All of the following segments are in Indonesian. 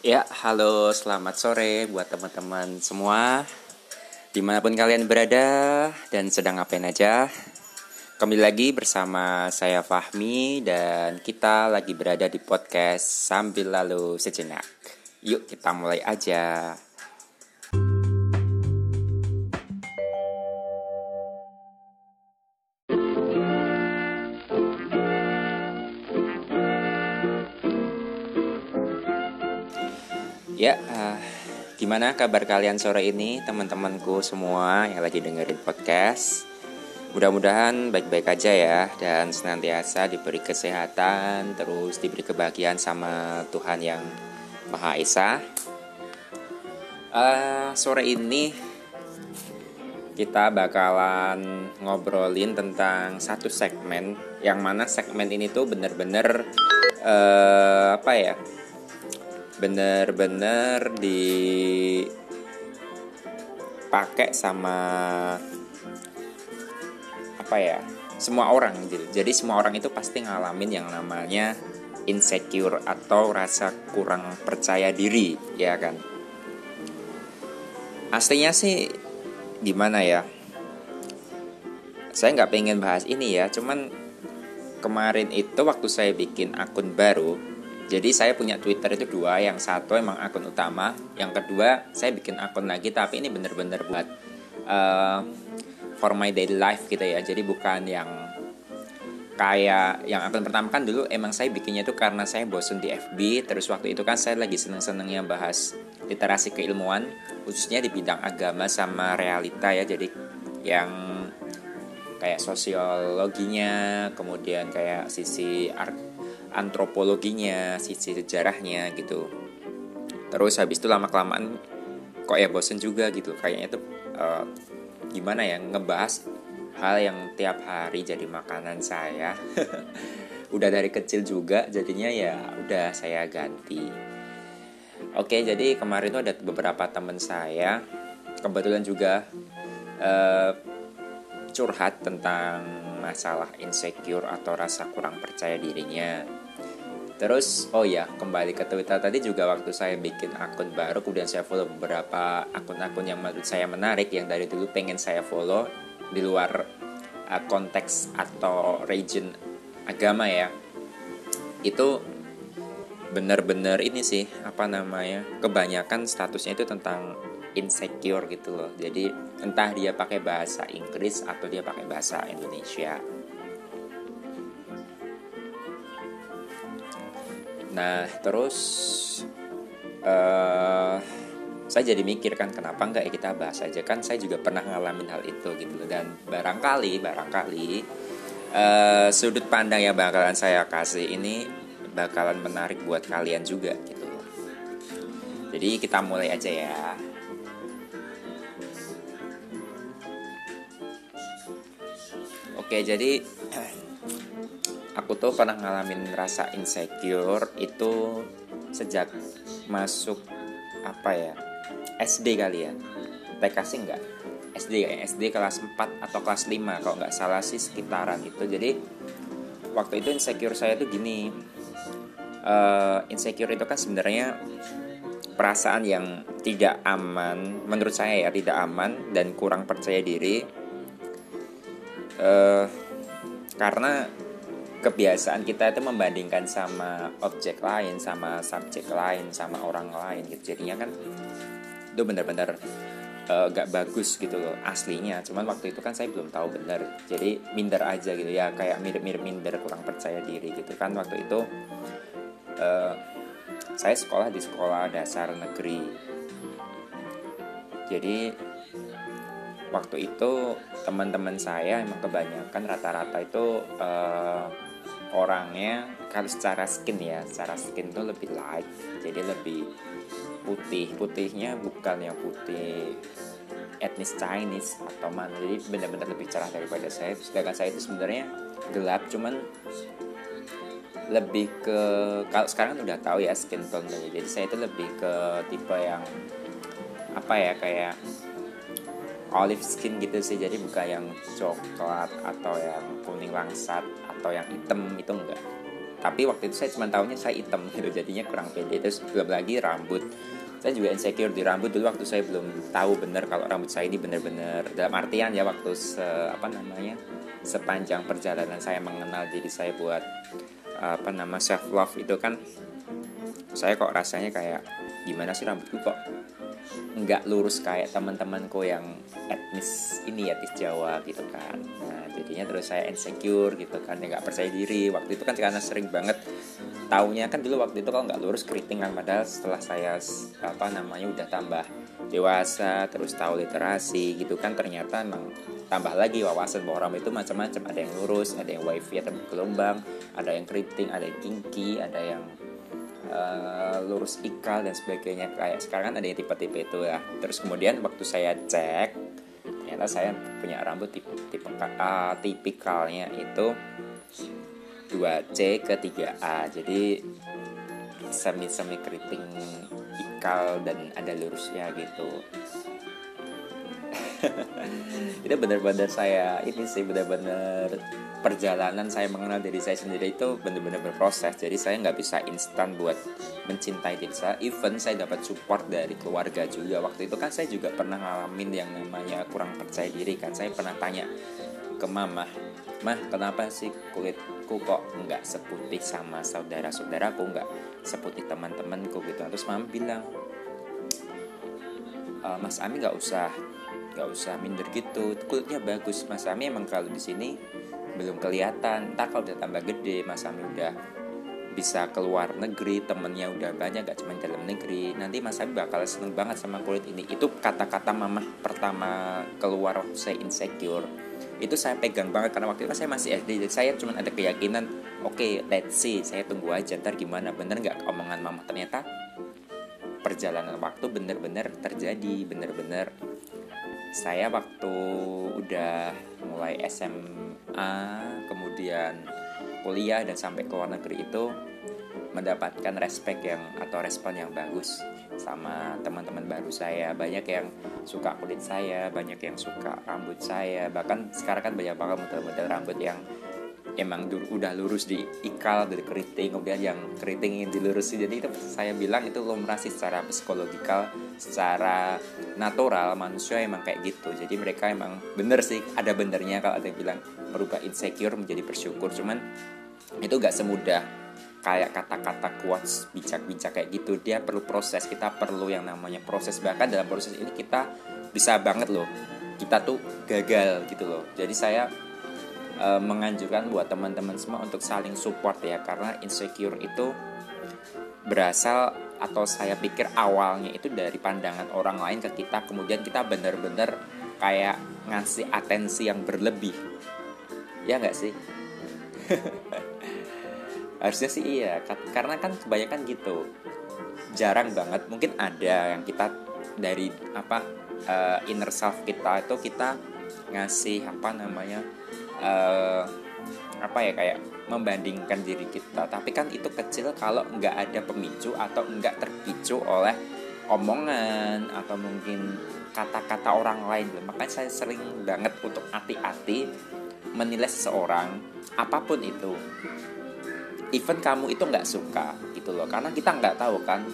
Ya, halo, selamat sore buat teman-teman semua. Di mana pun kalian berada dan sedang ngapain aja Kembali lagi bersama saya Fahmi Dan kita lagi berada di podcast Sambil Lalu Sejenak. Yuk kita mulai aja gimana kabar kalian sore ini teman-temanku semua yang lagi dengerin podcast? Mudah-mudahan baik-baik aja ya dan senantiasa diberi kesehatan, terus diberi kebahagiaan sama Tuhan yang Maha Esa. Uh, sore ini kita bakalan ngobrolin tentang satu segmen yang mana segmen ini tuh bener-bener uh, apa ya? Bener-bener dipakai sama apa ya semua orang gitu. Jadi semua orang itu pasti ngalamin yang namanya insecure atau rasa kurang percaya diri ya kan? Aslinya sih gimana ya? Saya nggak pengen bahas ini ya cuman kemarin itu waktu saya bikin akun baru jadi saya punya Twitter itu dua, yang satu emang akun utama, yang kedua saya bikin akun lagi tapi ini bener-bener buat uh, for my daily life gitu ya. Jadi bukan yang kayak yang akun pertama kan dulu emang saya bikinnya itu karena saya bosen di FB terus waktu itu kan saya lagi seneng-senengnya bahas literasi keilmuan khususnya di bidang agama sama realita ya jadi yang kayak sosiologinya kemudian kayak sisi art antropologinya, sisi sejarahnya gitu. Terus habis itu lama kelamaan kok ya bosen juga gitu. Kayaknya tuh uh, gimana ya ngebahas hal yang tiap hari jadi makanan saya. udah dari kecil juga jadinya ya udah saya ganti. Oke, jadi kemarin tuh ada beberapa teman saya kebetulan juga uh, curhat tentang masalah insecure atau rasa kurang percaya dirinya. Terus, oh ya, kembali ke Twitter tadi juga waktu saya bikin akun baru, kemudian saya follow beberapa akun-akun yang menurut saya menarik, yang dari dulu pengen saya follow di luar uh, konteks atau region agama ya. Itu benar-benar ini sih, apa namanya, kebanyakan statusnya itu tentang insecure gitu loh. Jadi entah dia pakai bahasa Inggris atau dia pakai bahasa Indonesia. Nah terus uh, saya jadi mikir kan kenapa nggak ya kita bahas aja kan saya juga pernah ngalamin hal itu gitu loh dan barangkali barangkali uh, sudut pandang yang bakalan saya kasih ini bakalan menarik buat kalian juga gitu loh. Jadi kita mulai aja ya. Oke, jadi aku tuh pernah ngalamin rasa insecure itu sejak masuk apa ya SD kali ya. TK sih enggak SD ya SD kelas 4 atau kelas 5 kalau nggak salah sih sekitaran itu. Jadi waktu itu insecure saya tuh gini. Uh, insecure itu kan sebenarnya perasaan yang tidak aman menurut saya ya tidak aman dan kurang percaya diri. Uh, karena kebiasaan kita itu membandingkan sama objek lain, sama subjek lain, sama orang lain gitu. Jadinya kan itu benar-benar uh, gak bagus gitu loh aslinya. Cuman waktu itu kan saya belum tahu benar. Jadi minder aja gitu ya, kayak mirip-mirip minder, kurang percaya diri gitu kan waktu itu. Uh, saya sekolah di sekolah dasar negeri. Jadi waktu itu teman-teman saya emang kebanyakan rata-rata itu uh, orangnya kalau secara skin ya secara skin tuh lebih light jadi lebih putih. Putihnya bukan yang putih etnis Chinese atau mana jadi benar-benar lebih cerah daripada saya. Sedangkan saya itu sebenarnya gelap cuman lebih ke kalau sekarang udah tahu ya skin tone jadi saya itu lebih ke tipe yang apa ya kayak olive skin gitu sih. Jadi bukan yang coklat atau yang kuning langsat atau yang hitam itu enggak. Tapi waktu itu saya cuma tahunya saya hitam gitu. Jadinya kurang pede. Terus belum lagi rambut. Saya juga insecure di rambut. Dulu waktu saya belum tahu benar kalau rambut saya ini benar-benar dalam artian ya waktu se, apa namanya sepanjang perjalanan saya mengenal diri saya buat apa nama self love itu kan saya kok rasanya kayak gimana sih rambutku kok nggak lurus kayak teman-temanku yang etnis ini etnis Jawa gitu kan. Nah jadinya terus saya insecure gitu kan ya nggak percaya diri. Waktu itu kan karena sering banget taunya kan dulu waktu itu kalau nggak lurus keriting kan padahal setelah saya apa namanya udah tambah dewasa terus tahu literasi gitu kan ternyata emang tambah lagi wawasan bahwa rambut itu macam-macam. Ada yang lurus ada yang wavy atau gelombang ada yang keriting ada yang kinky ada yang uh, lurus ikal dan sebagainya. Kayak sekarang kan ada yang tipe-tipe itu ya. Terus kemudian waktu saya cek ternyata saya punya rambut tipe, tipe uh, tipikalnya itu 2C ke 3A jadi semi-semi keriting ikal dan ada lurusnya gitu itu benar-benar saya ini sih benar-benar perjalanan saya mengenal diri saya sendiri itu benar-benar berproses. Jadi saya nggak bisa instan buat mencintai diri saya. Even saya dapat support dari keluarga juga. Waktu itu kan saya juga pernah ngalamin yang namanya kurang percaya diri kan. Saya pernah tanya ke mama mah kenapa sih kulitku kok nggak seputih sama saudara-saudaraku nggak seputih teman-temanku? Gitu. Terus mama bilang e, Mas Ami nggak usah nggak usah minder gitu. Kulitnya bagus. Mas Ami emang kalau di sini belum kelihatan. Ntar kalau udah tambah gede Mas Ami udah bisa keluar negeri temennya udah banyak gak cuma dalam negeri. Nanti Mas Ami bakal seneng banget sama kulit ini. Itu kata-kata mama pertama keluar waktu saya insecure. Itu saya pegang banget karena waktu itu saya masih SD jadi saya cuma ada keyakinan oke okay, let's see. Saya tunggu aja. Ntar gimana? Bener nggak omongan mama ternyata perjalanan waktu bener-bener terjadi. Bener-bener saya waktu udah mulai SMA kemudian kuliah dan sampai ke luar negeri itu mendapatkan respect yang atau respon yang bagus sama teman-teman baru saya. Banyak yang suka kulit saya banyak yang suka rambut saya. Bahkan sekarang kan banyak banget model-model rambut yang emang udah lurus di ikal dari keriting kemudian yang keriting yang dilurusin jadi itu saya bilang itu lumrah sih secara psikologikal secara natural manusia emang kayak gitu. Jadi mereka emang bener sih ada benernya kalau ada yang bilang merubah insecure menjadi bersyukur. Cuman itu gak semudah kayak kata-kata quotes bijak-bijak kayak gitu. Dia perlu proses kita perlu yang namanya proses. Bahkan dalam proses ini kita bisa banget loh kita tuh gagal gitu loh. Jadi saya e, menganjurkan buat teman-teman semua untuk saling support ya karena insecure itu berasal atau saya pikir awalnya itu dari pandangan orang lain ke kita kemudian kita benar-benar kayak ngasih atensi yang berlebih. Ya nggak sih? Harusnya sih iya karena kan kebanyakan gitu jarang banget mungkin ada yang kita dari apa uh, inner self kita itu kita ngasih apa namanya uh, apa ya kayak membandingkan diri kita. Tapi kan itu kecil kalau nggak ada pemicu atau nggak terpicu oleh omongan atau mungkin kata-kata orang lain. Makanya saya sering banget untuk hati-hati menilai seseorang apa pun itu. Even kamu itu nggak suka gitu loh. Karena kita nggak tahu kan.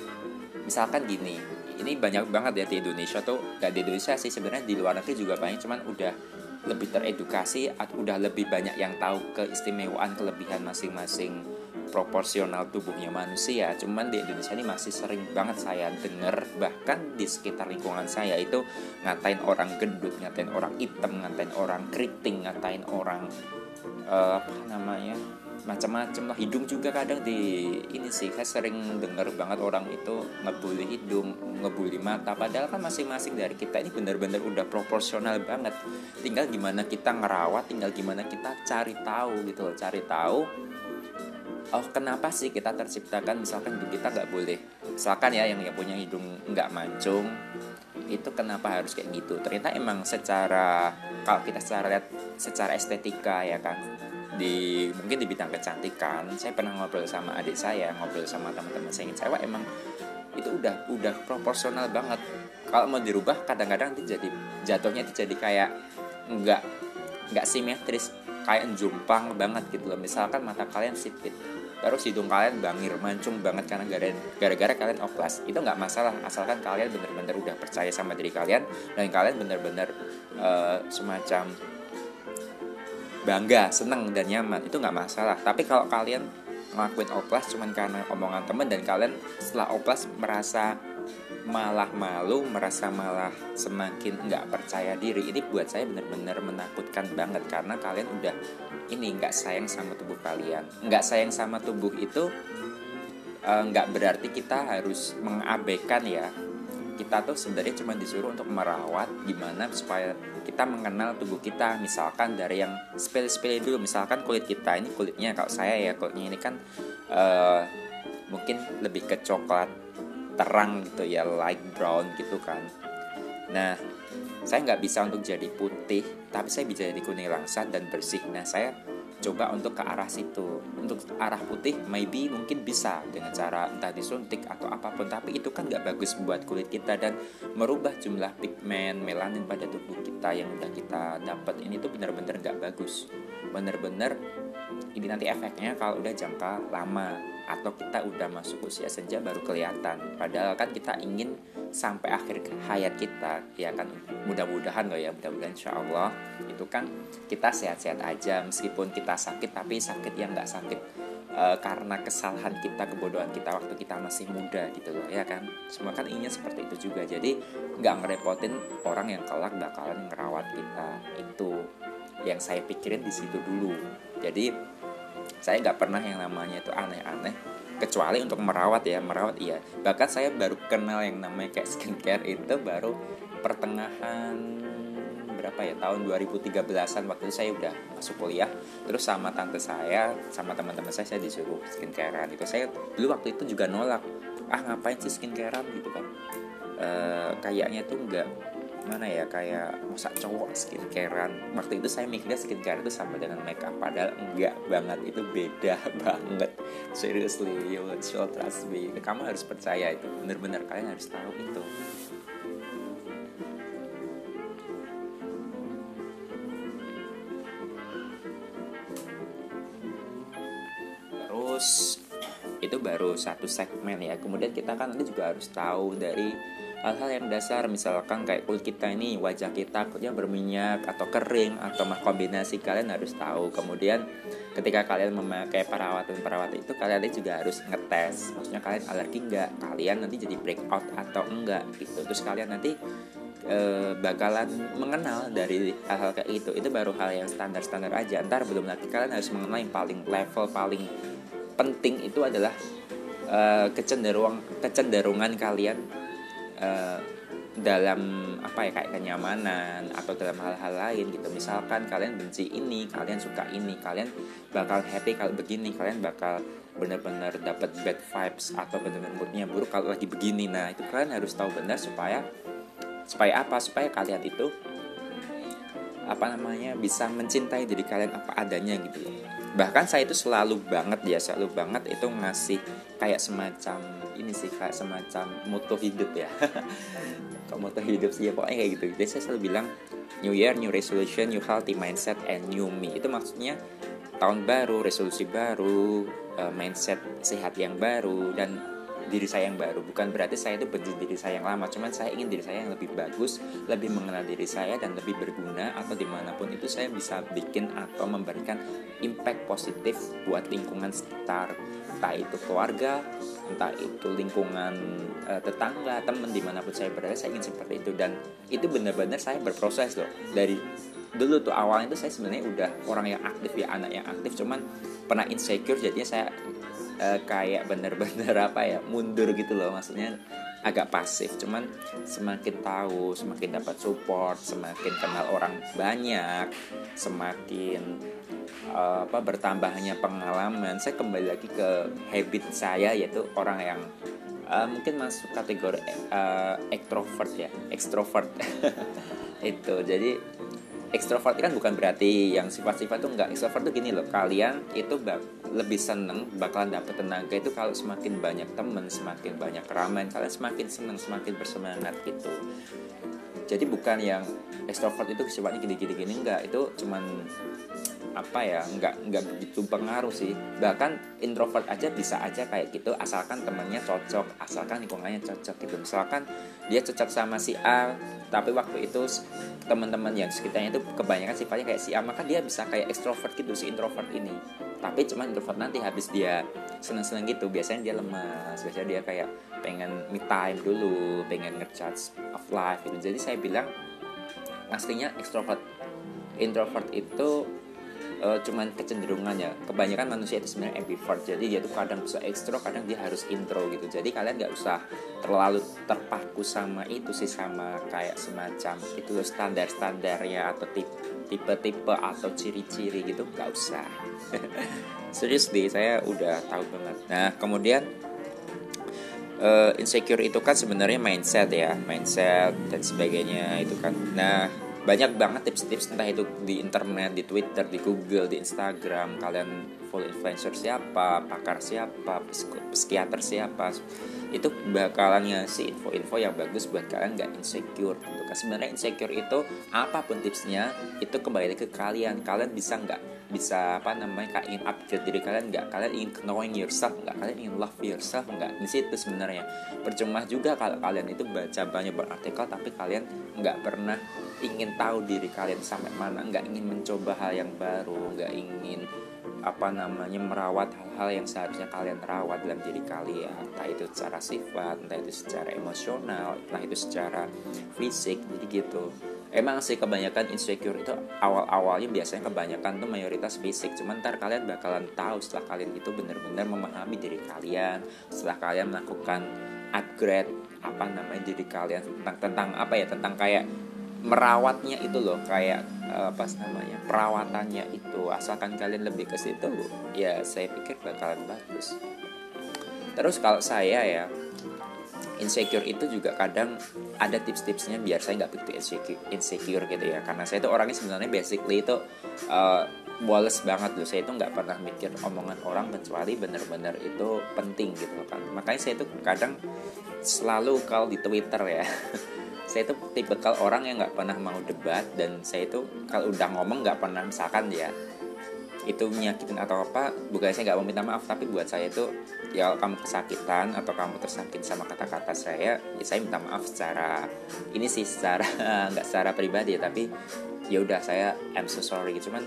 Misalkan gini ini banyak banget ya di Indonesia tuh gak di Indonesia sih sebenarnya di luar negeri juga banyak cuman udah lebih teredukasi udah lebih banyak yang tahu keistimewaan kelebihan masing-masing proporsional tubuhnya manusia. Cuman di Indonesia ini masih sering banget saya dengar bahkan di sekitar lingkungan saya itu ngatain orang gendut ngatain orang hitam ngatain orang keriting ngatain orang uh, apa namanya macam-macam lah. Hidung juga kadang di ini sih saya sering dengar banget orang itu ngebully hidung ngebully mata. Padahal kan masing-masing dari kita ini benar-benar udah proporsional banget. Tinggal gimana kita ngerawat tinggal gimana kita cari tahu gitu loh. Cari tahu oh kenapa sih kita terciptakan? Misalkan hidung kita nggak boleh. Misalkan ya yang, punya hidung nggak mancung itu kenapa harus kayak gitu? Ternyata emang secara kalau kita secara lihat secara estetika ya kan di mungkin di bidang kecantikan saya pernah ngobrol sama adik saya ngobrol sama teman-teman saya yang cewek emang itu udah udah proporsional banget. Kalau mau dirubah kadang-kadang itu jadi jatuhnya itu jadi kayak nggak nggak simetris kayak jumpang banget gitu loh. Misalkan mata kalian sipit terus hidung kalian bangir mancung banget karena gara-gara kalian oplas. Itu nggak masalah asalkan kalian bener-bener udah percaya sama diri kalian dan kalian bener-bener uh, semacam bangga seneng dan nyaman. Itu nggak masalah. Tapi kalau kalian ngelakuin oplas cuman karena omongan temen dan kalian setelah oplas merasa malah malu merasa malah semakin nggak percaya diri. Ini buat saya benar-benar menakutkan banget karena kalian udah ini nggak sayang sama tubuh kalian. Nggak sayang sama tubuh itu eh, nggak berarti kita harus mengabaikan ya. Kita tuh sebenarnya cuma disuruh untuk merawat gimana supaya kita mengenal tubuh kita. Misalkan dari yang sepele-sepele dulu misalkan kulit kita. Ini kulitnya kalau saya ya kulitnya ini kan uh, mungkin lebih ke coklat terang gitu ya light brown gitu kan. Nah saya nggak bisa untuk jadi putih tapi saya bisa jadi kuning langsat dan bersih. Nah saya coba untuk ke arah situ. Untuk arah putih maybe mungkin bisa dengan cara entah disuntik atau apa pun tapi itu kan nggak bagus buat kulit kita dan merubah jumlah pigmen melanin pada tubuh kita yang udah kita dapat ini tuh benar-benar nggak bagus. Benar-benar ini nanti efeknya kalau udah jangka lama atau kita udah masuk usia senja baru kelihatan. Padahal kan kita ingin sampai akhir hayat kita ya kan? Mudah-mudahan loh ya mudah-mudahan insya Allah. Itu kan kita sehat-sehat aja meskipun kita sakit tapi sakit yang nggak sakit uh, karena kesalahan kita kebodohan kita waktu kita masih muda gitu loh ya kan? Semua kan ingin seperti itu juga. Jadi nggak ngerepotin orang yang kelak bakalan ngerawat kita. Itu yang saya pikirin di situ dulu. Jadi saya nggak pernah yang namanya itu aneh-aneh kecuali untuk merawat ya merawat iya. Bahkan saya baru kenal yang namanya kayak skincare itu baru pertengahan berapa ya tahun 2013an waktu itu saya udah masuk kuliah. Terus sama tante saya sama teman-teman saya saya disuruh skincarean itu saya dulu waktu itu juga nolak ah ngapain sih skincarean? Gitu kan. E, kayaknya tuh enggak mana ya kayak masa cowok skincarean. Waktu itu saya mikirnya skincare itu sama dengan makeup padahal enggak banget. Itu beda banget. Seriously you should trust me. Kamu harus percaya itu. Bener-bener kalian harus tahu itu. Terus itu baru satu segmen ya. Kemudian kita kan nanti juga harus tahu dari hal-hal yang dasar misalkan kayak kulit kita ini wajah kita kulitnya berminyak atau kering atau kombinasi kalian harus tahu. Kemudian ketika kalian memakai perawatan perawatan itu kalian juga harus ngetes. Maksudnya kalian alergi nggak? Kalian nanti jadi breakout atau enggak gitu. Terus kalian nanti e, bakalan mengenal dari hal-hal kayak itu itu baru hal yang standar-standar aja. Ntar belum lagi kalian harus mengenal yang paling level paling penting itu adalah e, kecenderungan kecenderungan kalian uh, dalam apa ya kayak kenyamanan atau dalam hal-hal lain gitu. Misalkan kalian benci ini kalian suka ini kalian bakal happy kalau begini kalian bakal benar-benar dapat bad vibes atau benar-benar moodnya buruk kalau lagi begini. Nah itu kalian harus tahu benar supaya supaya apa? Supaya kalian itu apa namanya bisa mencintai diri kalian apa adanya gitu bahkan saya itu selalu banget ya selalu banget itu ngasih kayak semacam ini sih kayak semacam moto hidup ya. Kalau moto hidup sih ya pokoknya kayak gitu. Jadi saya selalu bilang new year new resolution new healthy mindset and new me. Itu maksudnya tahun baru resolusi baru uh, mindset sehat yang baru dan diri saya yang baru. Bukan berarti saya itu benci diri saya yang lama cuman saya ingin diri saya yang lebih bagus lebih mengenal diri saya dan lebih berguna atau di mana pun itu saya bisa bikin atau memberikan impact positif buat lingkungan sekitar entah itu keluarga entah itu lingkungan uh, tetangga teman di mana pun saya berada saya ingin seperti itu. Dan itu benar-benar saya berproses loh. Dari dulu tuh awalnya itu saya sebenarnya udah orang yang aktif ya anak yang aktif. Cuman pernah insecure jadinya saya uh, kayak bener-bener apa ya mundur gitu loh. Maksudnya agak pasif cuman semakin tahu semakin dapat support semakin kenal orang banyak semakin uh, apa bertambahnya pengalaman. Saya kembali lagi ke habit saya yaitu orang yang uh, mungkin masuk kategori uh, extrovert ya extrovert. Itu jadi ekstrovert kan bukan berarti yang sifat-sifat tuh enggak ekstrovert tuh gini loh kalian itu lebih seneng bakalan dapet tenaga itu kalau semakin banyak temen semakin banyak keramaian kalian semakin seneng semakin bersemangat gitu jadi bukan yang ekstrovert itu sifatnya gini-gini gini enggak. Itu cuman apa ya nggak nggak begitu pengaruh sih. Bahkan introvert aja bisa aja kayak gitu asalkan temennya cocok asalkan lingkungannya cocok gitu. Misalkan dia cocok sama si A tapi waktu itu teman-teman yang sekitarnya itu kebanyakan sifatnya kayak si A maka dia bisa kayak ekstrovert gitu si introvert ini. Tapi cuma introvert nanti habis dia seneng-seneng gitu biasanya dia lemas biasanya dia kayak pengen me time dulu pengen ngecharge of life gitu. Jadi saya bilang aslinya ekstrovert. Introvert itu uh, cuman kecenderungannya kebanyakan manusia itu sebenarnya ambivert. Jadi dia tuh kadang bisa ekstro kadang dia harus intro gitu. Jadi kalian nggak usah terlalu terpaku sama itu sih sama kayak semacam itu standar standarnya atau tipe-tipe atau ciri-ciri gitu. Nggak usah. Serius deh saya udah tahu banget. Nah kemudian uh, insecure itu kan sebenarnya mindset ya mindset dan sebagainya itu kan nah banyak banget tips-tips entah itu di internet, di Twitter, di Google, di Instagram. Kalian follow influencer siapa, pakar siapa, psikiater siapa. Itu bakalan ngasih info-info yang bagus buat kalian nggak insecure. Gitu. Kan sebenarnya insecure itu apa pun tipsnya itu kembali ke kalian. Kalian bisa nggak bisa apa namanya kalian ingin upgrade diri kalian nggak? Kalian ingin knowing yourself nggak? Kalian ingin love yourself nggak? Di situ sebenarnya. Percuma juga kalau kalian itu baca banyak artikel tapi kalian nggak pernah ingin tahu diri kalian sampai mana nggak ingin mencoba hal yang baru nggak ingin apa namanya merawat hal-hal yang seharusnya kalian rawat dalam diri kalian. Entah itu secara sifat entah itu secara emosional entah itu secara fisik jadi gitu. Emang sih kebanyakan insecure itu awal-awalnya biasanya kebanyakan tuh mayoritas fisik. Cuman ntar kalian bakalan tahu setelah kalian itu benar-benar memahami diri kalian setelah kalian melakukan upgrade apa namanya diri kalian tentang tentang apa ya tentang kayak merawatnya itu loh kayak apa namanya perawatannya itu asalkan kalian lebih ke situ ya saya pikir bakalan bagus. Terus kalau saya ya insecure itu juga kadang ada tips-tipsnya biar saya nggak begitu insecure, gitu ya. Karena saya itu orangnya sebenarnya basically itu uh, banget loh. Saya itu nggak pernah mikir omongan orang kecuali bener-bener itu penting gitu kan. Makanya saya itu kadang selalu kalau di Twitter ya saya itu tipikal orang yang nggak pernah mau debat dan saya itu kalau udah ngomong nggak pernah misalkan ya itu menyakitin atau apa bukan saya nggak mau minta maaf tapi buat saya itu ya kamu kesakitan atau kamu tersakit sama kata-kata saya ya saya minta maaf secara ini sih secara nggak secara pribadi ya tapi ya udah saya I'm so sorry. Cuman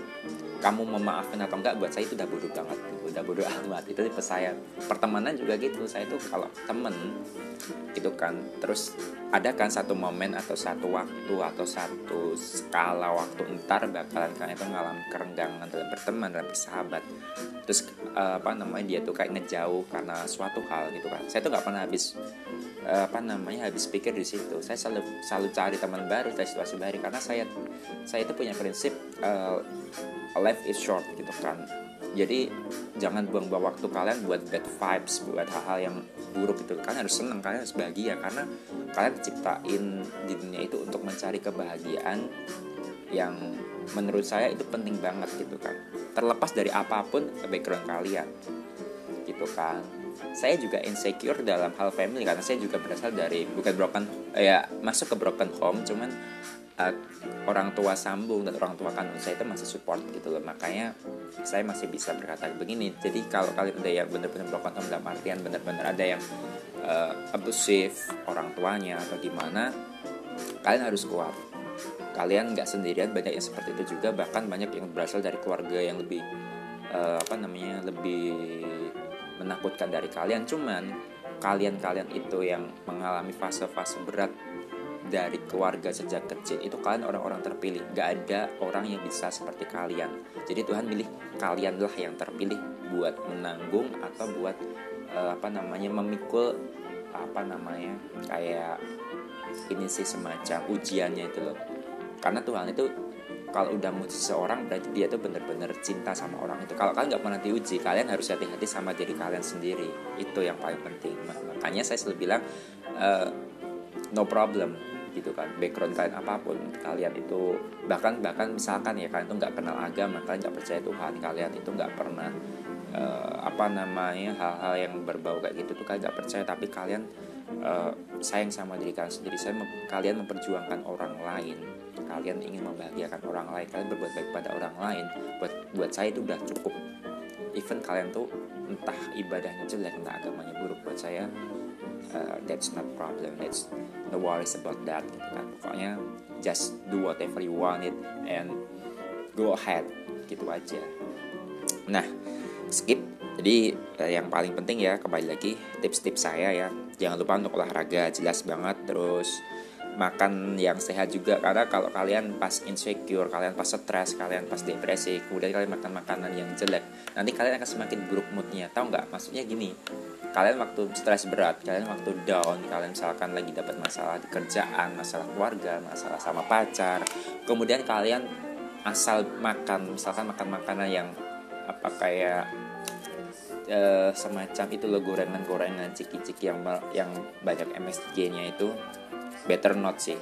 kamu memaafkan atau enggak buat saya itu udah bodoh banget udah bodoh amat. Itu tipe saya. Pertemanan juga gitu saya tuh kalau temen gitu kan. Terus ada kan satu momen atau satu waktu atau satu skala waktu entar bakalan kalian itu mengalami kerenggangan dalam berteman dalam bersahabat. Terus uh, apa namanya dia tuh kayak ngejauh karena suatu hal gitu kan. Saya tuh nggak pernah habis uh, apa namanya habis pikir di situ. Saya selalu selalu cari teman baru dari situasi baru. Karena saya saya itu punya prinsip uh, life is short gitu kan. Jadi jangan buang-buang waktu kalian buat bad vibes buat hal-hal yang buruk itu kalian harus senang kalian harus bahagia karena kalian diciptain di dunia itu untuk mencari kebahagiaan yang menurut saya itu penting banget gitu kan. Terlepas dari apa pun background kalian gitu kan. Saya juga insecure dalam hal family karena saya juga berasal dari bukan broken ya masuk ke broken home cuman uh, orang tua sambung dan orang tua kandung saya itu masih support gitu loh. Makanya saya masih bisa berkata begini. Jadi kalau kalian ada yang benar-benar broken home dalam artian benar-benar ada yang uh, abusive orang tuanya atau gimana kalian harus kuat. Kalian nggak sendirian banyak yang seperti itu juga. Bahkan banyak yang berasal dari keluarga yang lebih uh, apa namanya lebih menakutkan dari kalian. Cuman kalian-kalian itu yang mengalami fase-fase berat dari keluarga sejak kecil itu kalian orang-orang terpilih. Gak ada orang yang bisa seperti kalian. Jadi Tuhan pilih kalianlah yang terpilih buat menanggung atau buat uh, apa namanya memikul apa namanya kayak ini sih semacam ujiannya itu loh. Karena Tuhan itu kalau udah mau seseorang berarti dia tuh bener-bener cinta sama orang itu. Kalau kalian nggak pernah diuji kalian harus hati-hati sama diri kalian sendiri. Itu yang paling penting. Makanya saya selalu bilang uh, no problem gitu kan background kalian apa pun kalian itu bahkan bahkan misalkan ya kalian itu nggak kenal agama kalian nggak percaya Tuhan kalian itu nggak pernah uh, apa namanya hal-hal yang berbau kayak gitu tuh kalian nggak percaya tapi kalian uh, sayang sama diri kalian sendiri saya kalian memperjuangkan orang lain kalian ingin membahagiakan orang lain kalian berbuat baik pada orang lain buat buat saya itu udah cukup. Even kalian tuh entah ibadahnya jelek entah agamanya buruk buat saya uh, that's not problem. That's no worries about that. Gitu kan pokoknya just do whatever you want it and go ahead. Gitu aja. Nah skip. Jadi uh, yang paling penting ya kembali lagi tips-tips saya ya. Jangan lupa untuk olahraga jelas banget. Terus makan yang sehat juga. Karena kalau kalian pas insecure kalian pas stres kalian pas depresi kemudian kalian makan makanan yang jelek nanti kalian akan semakin buruk moodnya. Tahu nggak? Maksudnya gini kalian waktu stres berat kalian waktu down kalian misalkan lagi dapat masalah di kerjaan masalah keluarga masalah sama pacar kemudian kalian asal makan misalkan makan makanan yang apa kayak uh, semacam itu loh gorengan-gorengan ciki-ciki yang yang banyak MSG-nya itu better not sih.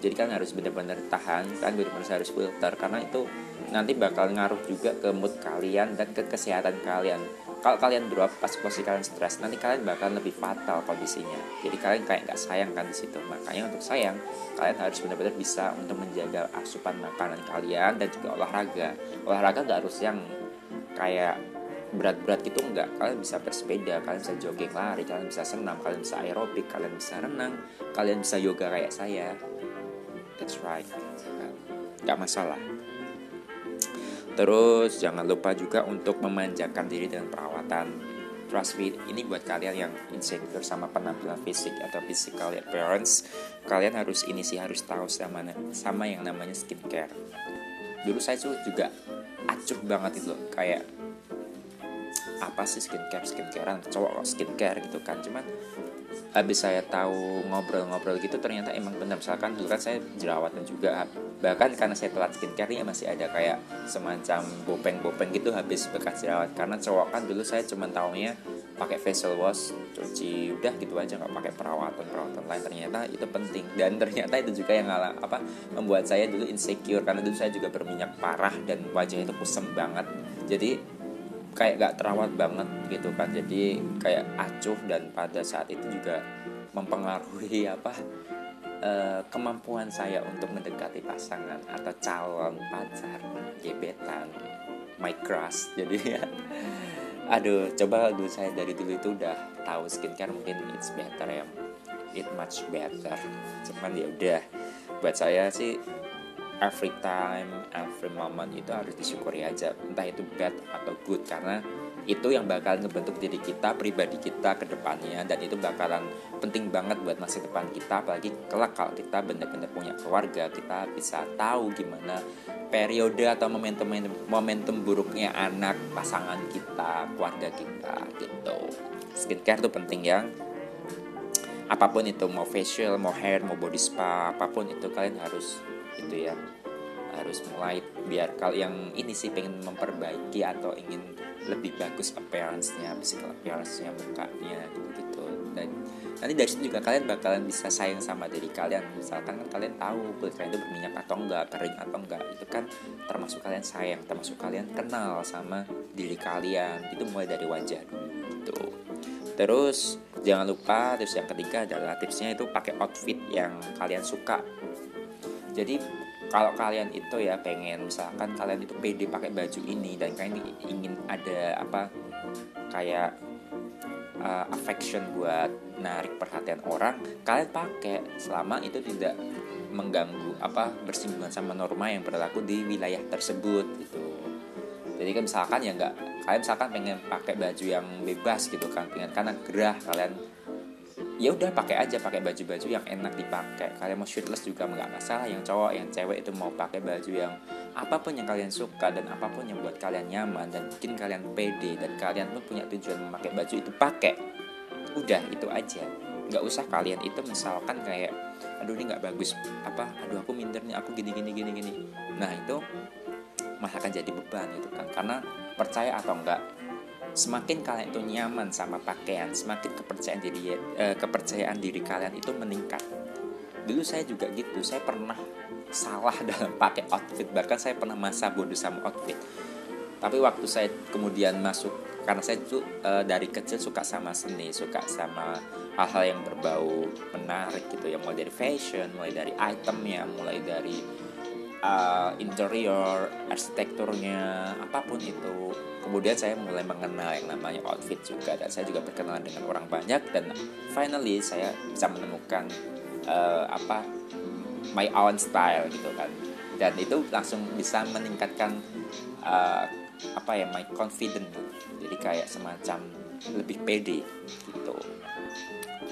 Jadi kan harus benar-benar tahan kan benar-benar harus filter karena itu nanti bakal ngaruh juga ke mood kalian dan ke kesehatan kalian kalau kalian drop pas posisi kalian stres. Nanti kalian bakal lebih fatal kondisinya. Jadi kalian kayak nggak sayang kan di situ. Makanya untuk sayang kalian harus benar-benar bisa untuk menjaga asupan makanan kalian dan juga olahraga. Olahraga nggak harus yang kayak berat-berat gitu enggak kalian bisa bersepeda kalian bisa jogging lari kalian bisa senam kalian bisa aerobik kalian bisa renang kalian bisa yoga kayak saya. That's right. Nggak masalah terus. Jangan lupa juga untuk memanjakan diri dengan perawatan. Trust me ini buat kalian yang insecure sama penampilan fisik atau physical appearance kalian harus ini sih harus tahu sama sama yang namanya skincare. Dulu saya tuh juga acuh banget itu kayak apa sih skincare skincarean? Cowok skincare gitu kan cuman habis saya tahu ngobrol-ngobrol gitu ternyata emang benar. Misalkan dulu kan saya jerawatan juga bahkan karena saya telat skincare ya masih ada kayak semacam bopeng-bopeng gitu habis bekas jerawat. Karena cowok kan dulu saya cuma taunya pakai facial wash cuci udah gitu aja nggak pakai perawatan perawatan lain. Ternyata itu penting. Dan ternyata itu juga yang ngalah apa membuat saya dulu insecure. Karena dulu saya juga berminyak parah dan wajah itu kusem banget. Jadi kayak gak terawat banget gitu kan. Jadi kayak acuh dan pada saat itu juga mempengaruhi apa uh, kemampuan saya untuk mendekati pasangan atau calon pacar gebetan my crush. Jadi ya aduh coba dulu saya dari dulu itu udah tahu skincare mungkin it's better ya. It much better. Cuman ya udah buat saya sih every time, every moment itu harus disyukuri aja. Entah itu bad atau good karena itu yang bakal ngebentuk diri kita, pribadi kita ke depannya. Dan itu bakalan penting banget buat masa depan kita. Apalagi kelak kalau kita benar-benar punya keluarga, kita bisa tahu gimana periode atau momentum momentum buruknya anak, pasangan kita, keluarga kita gitu. Skincare tuh penting ya. Apa pun itu mau facial mau hair mau body spa apa pun itu kalian harus itu ya harus mulai biar kalian yang ini sih pengen memperbaiki atau ingin lebih bagus appearance-nya, physical appearance-nya, mukanya gitu-gitu. Dan nanti dari situ juga kalian bakalan bisa sayang sama diri kalian. Misalkan kan kalian tahu kulit kalian itu berminyak atau enggak, kering atau enggak. Itu kan termasuk kalian sayang, termasuk kalian kenal sama diri kalian. Itu mulai dari wajah dulu gitu. Terus jangan lupa terus yang ketiga adalah tipsnya itu pakai outfit yang kalian suka jadi kalau kalian itu ya pengen misalkan kalian itu pede pakai baju ini dan kalian ingin ada apa kayak uh, affection buat narik perhatian orang kalian pakai. Selama itu tidak mengganggu apa bersinggungan sama norma yang berlaku di wilayah tersebut gitu. Jadi kan misalkan ya nggak kalian misalkan pengen pakai baju yang bebas gitu kan pengen karena gerah kalian ya udah pakai aja pakai baju-baju yang enak dipakai. Kalian mau shirtless juga nggak masalah yang cowok yang cewek itu mau pakai baju yang apa pun yang kalian suka dan apa pun yang buat kalian nyaman dan bikin kalian pede dan kalian pun punya tujuan memakai baju itu pakai. Udah itu aja. Nggak usah kalian itu misalkan kayak aduh ini nggak bagus. Apa? Aduh aku minder nih aku gini gini gini gini. Nah itu malah akan jadi beban gitu kan. Karena percaya atau enggak semakin kalian itu nyaman sama pakaian, semakin kepercayaan diri eh, kepercayaan diri kalian itu meningkat. dulu saya juga gitu saya pernah salah dalam pakai outfit bahkan saya pernah masa bodoh sama outfit tapi waktu saya kemudian masuk karena saya tuh e, dari kecil suka sama seni suka sama hal-hal yang berbau menarik gitu ya mulai dari fashion mulai dari itemnya mulai dari uh, interior arsitekturnya apa pun itu. Kemudian saya mulai mengenal yang namanya outfit juga dan saya juga berkenalan dengan orang banyak dan finally saya bisa menemukan uh, apa my own style gitu kan. Dan itu langsung bisa meningkatkan uh, apa ya my confident jadi kayak semacam lebih pede gitu.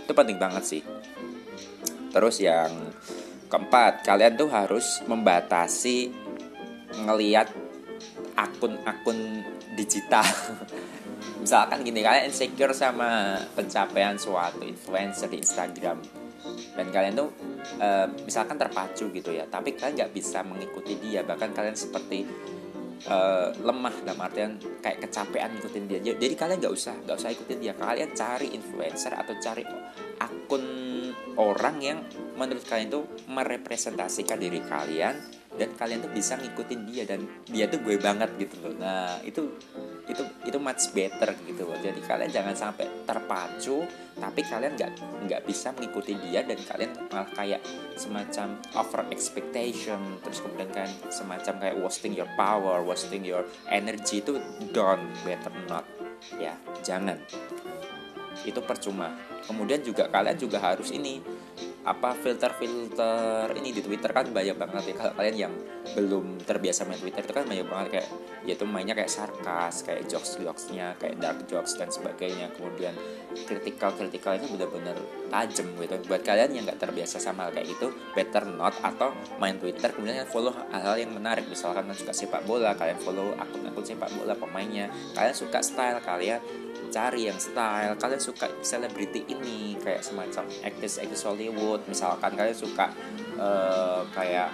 Itu penting banget sih. Terus yang keempat kalian tuh harus membatasi ngeliat akun-akun digital. Misalkan gini kalian insecure sama pencapaian suatu influencer di Instagram. Dan kalian tuh uh, misalkan terpacu gitu ya tapi kalian nggak bisa mengikuti dia. Bahkan kalian seperti uh, lemah dalam artian kayak kecapean ikutin dia. Jadi kalian nggak usah nggak usah ikutin dia. Kalian cari influencer atau cari akun orang yang menurut kalian tuh merepresentasikan diri kalian dan kalian tuh bisa ngikutin dia dan dia tuh gue banget gitu loh. Nah itu itu itu much better gitu loh. Jadi kalian jangan sampai terpacu tapi kalian nggak nggak bisa mengikuti dia dan kalian malah kayak semacam over expectation. Terus kemudian kan semacam kayak wasting your power wasting your energy itu don't better not. Ya jangan. Itu percuma. Kemudian juga kalian juga harus ini apa filter-filter ini di Twitter kan banyak banget ya. Kalau kalian yang belum terbiasa main Twitter itu kan banyak banget kayak yaitu mainnya kayak sarkas kayak jokes jokesnya kayak dark jokes dan sebagainya. Kemudian kritikal kritikalnya benar-benar tajam gitu. Buat kalian yang nggak terbiasa sama kayak itu better not atau main Twitter. Kemudian follow hal-hal yang menarik. Misalkan kalian suka sepak bola kalian follow akun-akun sepak bola pemainnya. Kalian suka style kalian cari yang style. Kalian suka selebriti ini kayak semacam actress-actress Hollywood. Misalkan kalian suka uh, kayak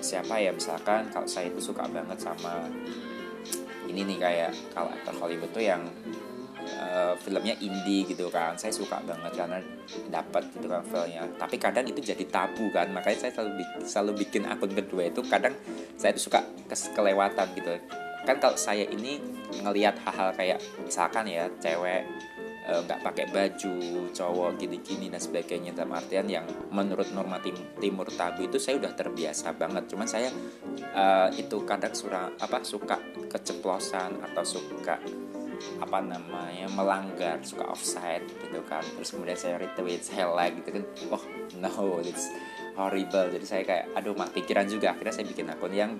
siapa ya? Misalkan kalau saya itu suka banget sama ini nih kayak kalau aktor Hollywood tuh yang uh, filmnya indie gitu kan. Saya suka banget karena dapat gitu kan filmnya. Tapi kadang itu jadi tabu kan. Makanya saya selalu selalu bikin akun kedua itu kadang saya itu suka kelewatan gitu kan kalau saya ini ngelihat hal-hal kayak misalkan ya cewek eh, nggak e, pakai baju cowok gini-gini dan sebagainya dalam artian yang menurut norma tim, timur tabu itu saya udah terbiasa banget. Cuman saya e, itu kadang surah apa suka keceplosan atau suka apa namanya melanggar suka offside gitu kan. Terus kemudian saya retweet saya like gitu kan. Oh no it's horrible. Jadi saya kayak aduh mak pikiran juga. Akhirnya saya bikin akun yang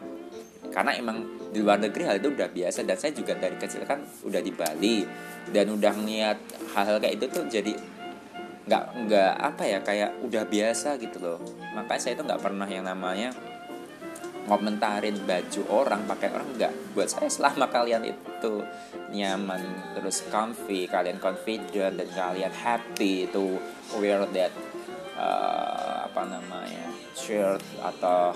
karena emang di luar negeri hal itu udah biasa dan saya juga dari kecil kan udah di Bali dan udah ngeliat hal-hal kayak itu tuh jadi nggak nggak apa ya kayak udah biasa gitu loh. Makanya saya itu nggak pernah yang namanya ngomentarin baju orang pakai orang nggak. Buat saya selama kalian itu nyaman terus comfy kalian confident dan kalian happy to wear that uh, apa namanya shirt atau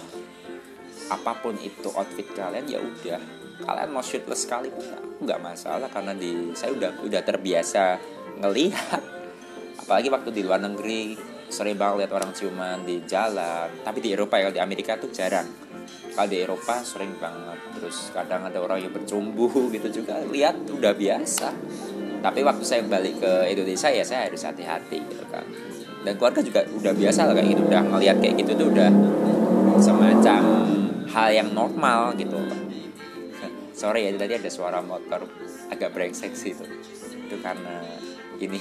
apa pun itu outfit kalian ya udah. Kalian mau shirtless sekali pun nggak masalah karena di saya udah udah terbiasa ngelihat. Apalagi waktu di luar negeri sering banget lihat orang ciuman di jalan. Tapi di Eropa ya di Amerika tuh jarang. Kalau di Eropa sering banget. Terus kadang ada orang yang bercumbu gitu juga lihat udah biasa. Tapi waktu saya balik ke Indonesia ya saya harus hati-hati gitu kan. Dan keluarga juga udah biasa lah kayak gitu udah ngelihat kayak gitu tuh udah semacam hal yang normal gitu. Sorry ya tadi ada suara motor agak brengsek sih itu. Itu karena ini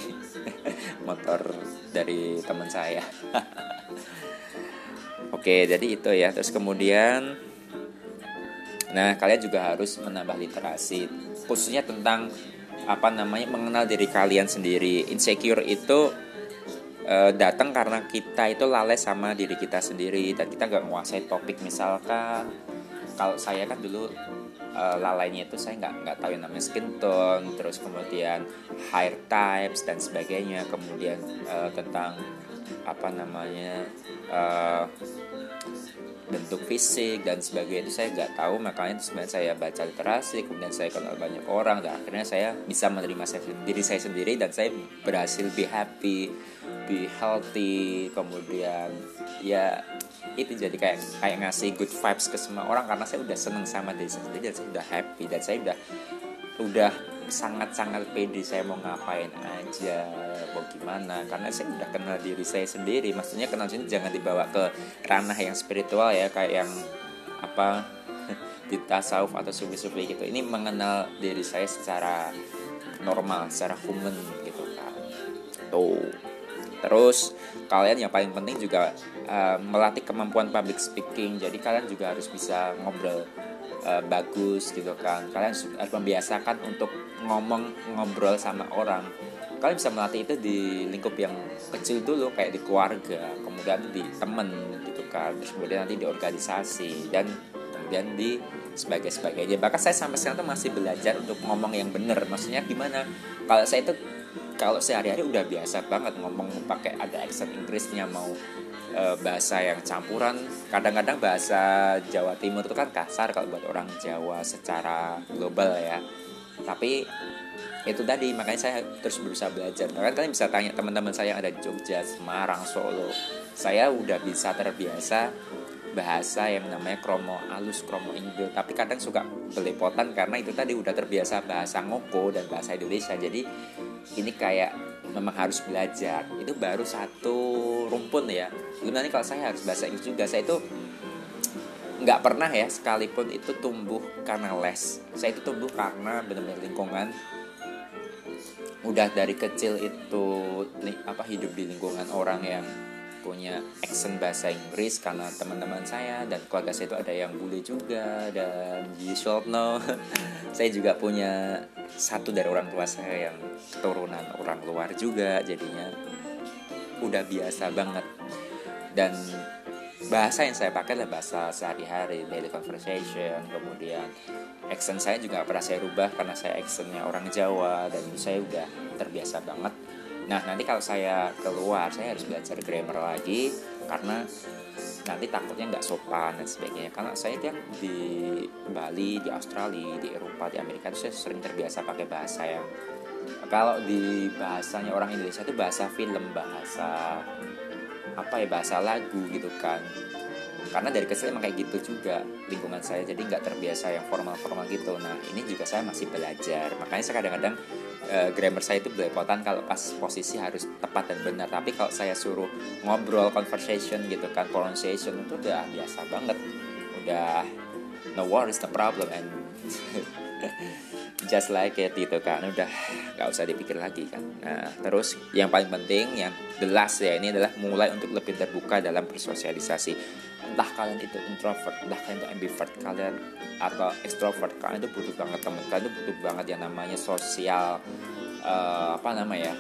motor dari teman saya. Oke jadi itu ya. Terus kemudian nah kalian juga harus menambah literasi khususnya tentang apa namanya mengenal diri kalian sendiri. Insecure itu uh, datang karena kita itu lalai sama diri kita sendiri dan kita nggak menguasai topik. Misalkan kalau saya kan dulu uh, lalainya itu saya nggak nggak tahu yang namanya skin tone terus kemudian hair types dan sebagainya. Kemudian uh, tentang apa namanya uh, bentuk fisik dan sebagainya itu saya nggak tahu. Makanya itu sebenarnya saya baca literasi kemudian saya kenal banyak orang dan akhirnya saya bisa menerima saya, diri saya sendiri dan saya berhasil be happy be healthy kemudian ya itu jadi kayak kayak ngasih good vibes ke semua orang karena saya udah seneng sama diri saya sendiri dan saya udah happy dan saya udah udah sangat-sangat pede saya mau ngapain aja mau gimana. Karena saya udah kenal diri saya sendiri maksudnya kenal sini jangan dibawa ke ranah yang spiritual ya kayak yang apa di tasawuf atau sufi-sufi gitu. Ini mengenal diri saya secara normal secara human gitu kan tuh terus kalian yang paling penting juga uh, melatih kemampuan public speaking. Jadi kalian juga harus bisa ngobrol uh, bagus gitu kan. Kalian harus membiasakan untuk ngomong ngobrol sama orang. Kalian bisa melatih itu di lingkup yang kecil dulu kayak di keluarga kemudian di temen gitu kan. Terus kemudian nanti di organisasi dan kemudian di sebagai sebagainya bahkan saya sampai sekarang tuh masih belajar untuk ngomong yang benar maksudnya gimana? Kalau saya itu kalau sehari-hari udah biasa banget ngomong pakai ada accent Inggrisnya mau e, bahasa yang campuran. Kadang-kadang bahasa Jawa Timur itu kan kasar kalau buat orang Jawa secara global ya. Tapi itu tadi makanya saya terus berusaha belajar. Bahkan kalian bisa tanya teman-teman saya yang ada di Jogja Semarang Solo. Saya udah bisa terbiasa bahasa yang namanya kromo alus kromo Indo. Tapi kadang suka belepotan karena itu tadi udah terbiasa bahasa ngoko dan bahasa Indonesia. Jadi ini kayak memang harus belajar. Itu baru satu rumpun ya. Nanti kalau saya harus bahasa Inggris juga. Saya itu nggak pernah ya sekalipun itu tumbuh karena les. Saya itu tumbuh karena benar-benar lingkungan udah dari kecil itu apa hidup di lingkungan orang yang punya accent bahasa Inggris karena teman-teman saya dan keluarga saya itu ada yang bule juga dan you should know. Saya juga punya satu dari orang tua saya yang turunan orang luar juga jadinya. Udah biasa banget. Dan bahasa yang saya pakai adalah bahasa sehari-hari daily conversation kemudian accent saya juga pernah saya rubah karena saya accentnya orang Jawa dan saya udah terbiasa banget nah nanti kalau saya keluar saya harus belajar grammar lagi karena nanti takutnya nggak sopan dan sebagainya. Karena saya kan di Bali di Australia di Eropa di Amerika itu saya sering terbiasa pakai bahasa yang kalau di bahasanya orang Indonesia itu bahasa film bahasa apa ya bahasa lagu gitu kan. Karena dari kecil emang kayak gitu juga lingkungan saya jadi nggak terbiasa yang formal-formal gitu. Nah ini juga saya masih belajar. Makanya saya kadang-kadang uh, grammar saya itu belepotan kalau pas posisi harus tepat dan benar. Tapi kalau saya suruh ngobrol conversation gitu kan pronunciation itu udah biasa banget. Udah no worries no problem. And just like it gitu kan. Udah nggak usah dipikir lagi kan. Nah terus yang paling penting yang the last ya ini adalah mulai untuk lebih terbuka dalam bersosialisasi entah kalian itu introvert entah kalian itu ambivert kalian atau extrovert kalian itu butuh banget teman kalian itu butuh banget yang namanya sosial uh, apa namanya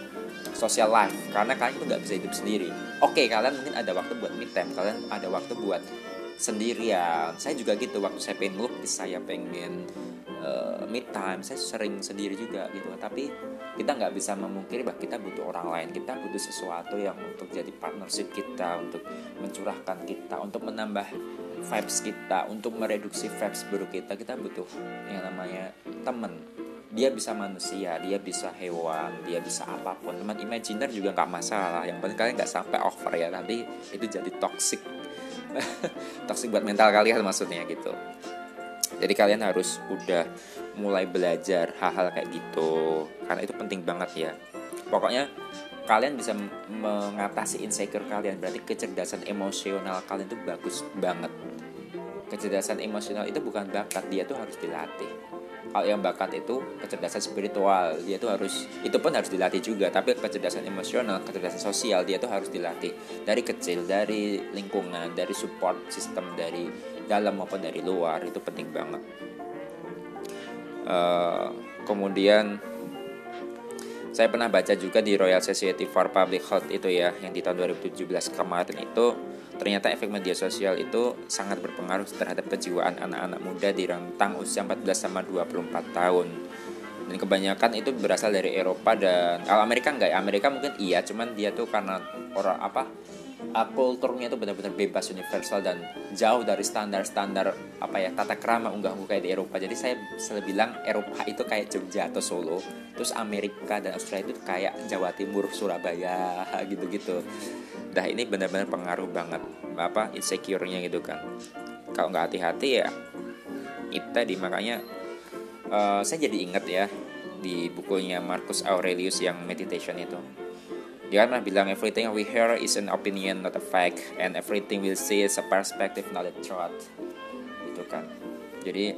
social life. Karena kalian itu nggak bisa hidup sendiri. Oke kalian mungkin ada waktu buat me time kalian ada waktu buat sendirian. Saya juga gitu waktu saya pengen melukis saya pengen uh, mid time. Saya sering sendiri juga gitu. Tapi kita nggak bisa memungkiri bahwa kita butuh orang lain. Kita butuh sesuatu yang untuk jadi partnership kita untuk mencurahkan kita untuk menambah vibes kita untuk mereduksi vibes buruk kita. Kita butuh yang namanya temen dia bisa manusia, dia bisa hewan, dia bisa apa pun. Teman imajiner juga nggak masalah. Yang penting kalian nggak sampai over ya, nanti itu jadi toxic, toxic buat mental kalian maksudnya gitu jadi kalian harus udah mulai belajar hal-hal kayak gitu karena itu penting banget ya. Pokoknya kalian bisa mengatasi insecure kalian berarti kecerdasan emosional kalian itu bagus banget. Kecerdasan emosional itu bukan bakat dia tuh harus dilatih. Kalau yang bakat itu kecerdasan spiritual dia tuh harus itu pun harus dilatih juga tapi kecerdasan emosional kecerdasan sosial dia tuh harus dilatih. Dari kecil dari lingkungan dari support system dari dalam maupun dari luar itu penting banget. Uh, kemudian saya pernah baca juga di Royal Society for Public Health itu ya yang di tahun 2017 kemarin itu ternyata efek media sosial itu sangat berpengaruh terhadap kejiwaan anak-anak muda di rentang usia 14 sama 24 tahun. Dan kebanyakan itu berasal dari Eropa dan kalau Amerika enggak ya Amerika mungkin iya cuman dia tuh karena orang apa uh, kulturnya itu benar-benar bebas universal dan jauh dari standar-standar apa ya tata kerama unggah-ungguh kayak di Eropa. Jadi saya selalu bilang Eropa itu kayak Jogja atau Solo terus Amerika dan Australia itu kayak Jawa Timur Surabaya gitu-gitu. Dah ini benar-benar pengaruh banget apa insecure-nya gitu kan. Kalau nggak hati-hati ya itu tadi. Makanya uh, saya jadi ingat ya di bukunya Marcus Aurelius yang meditation itu dia kan bilang everything we hear is an opinion not a fact and everything we see is a perspective not a truth itu kan. Jadi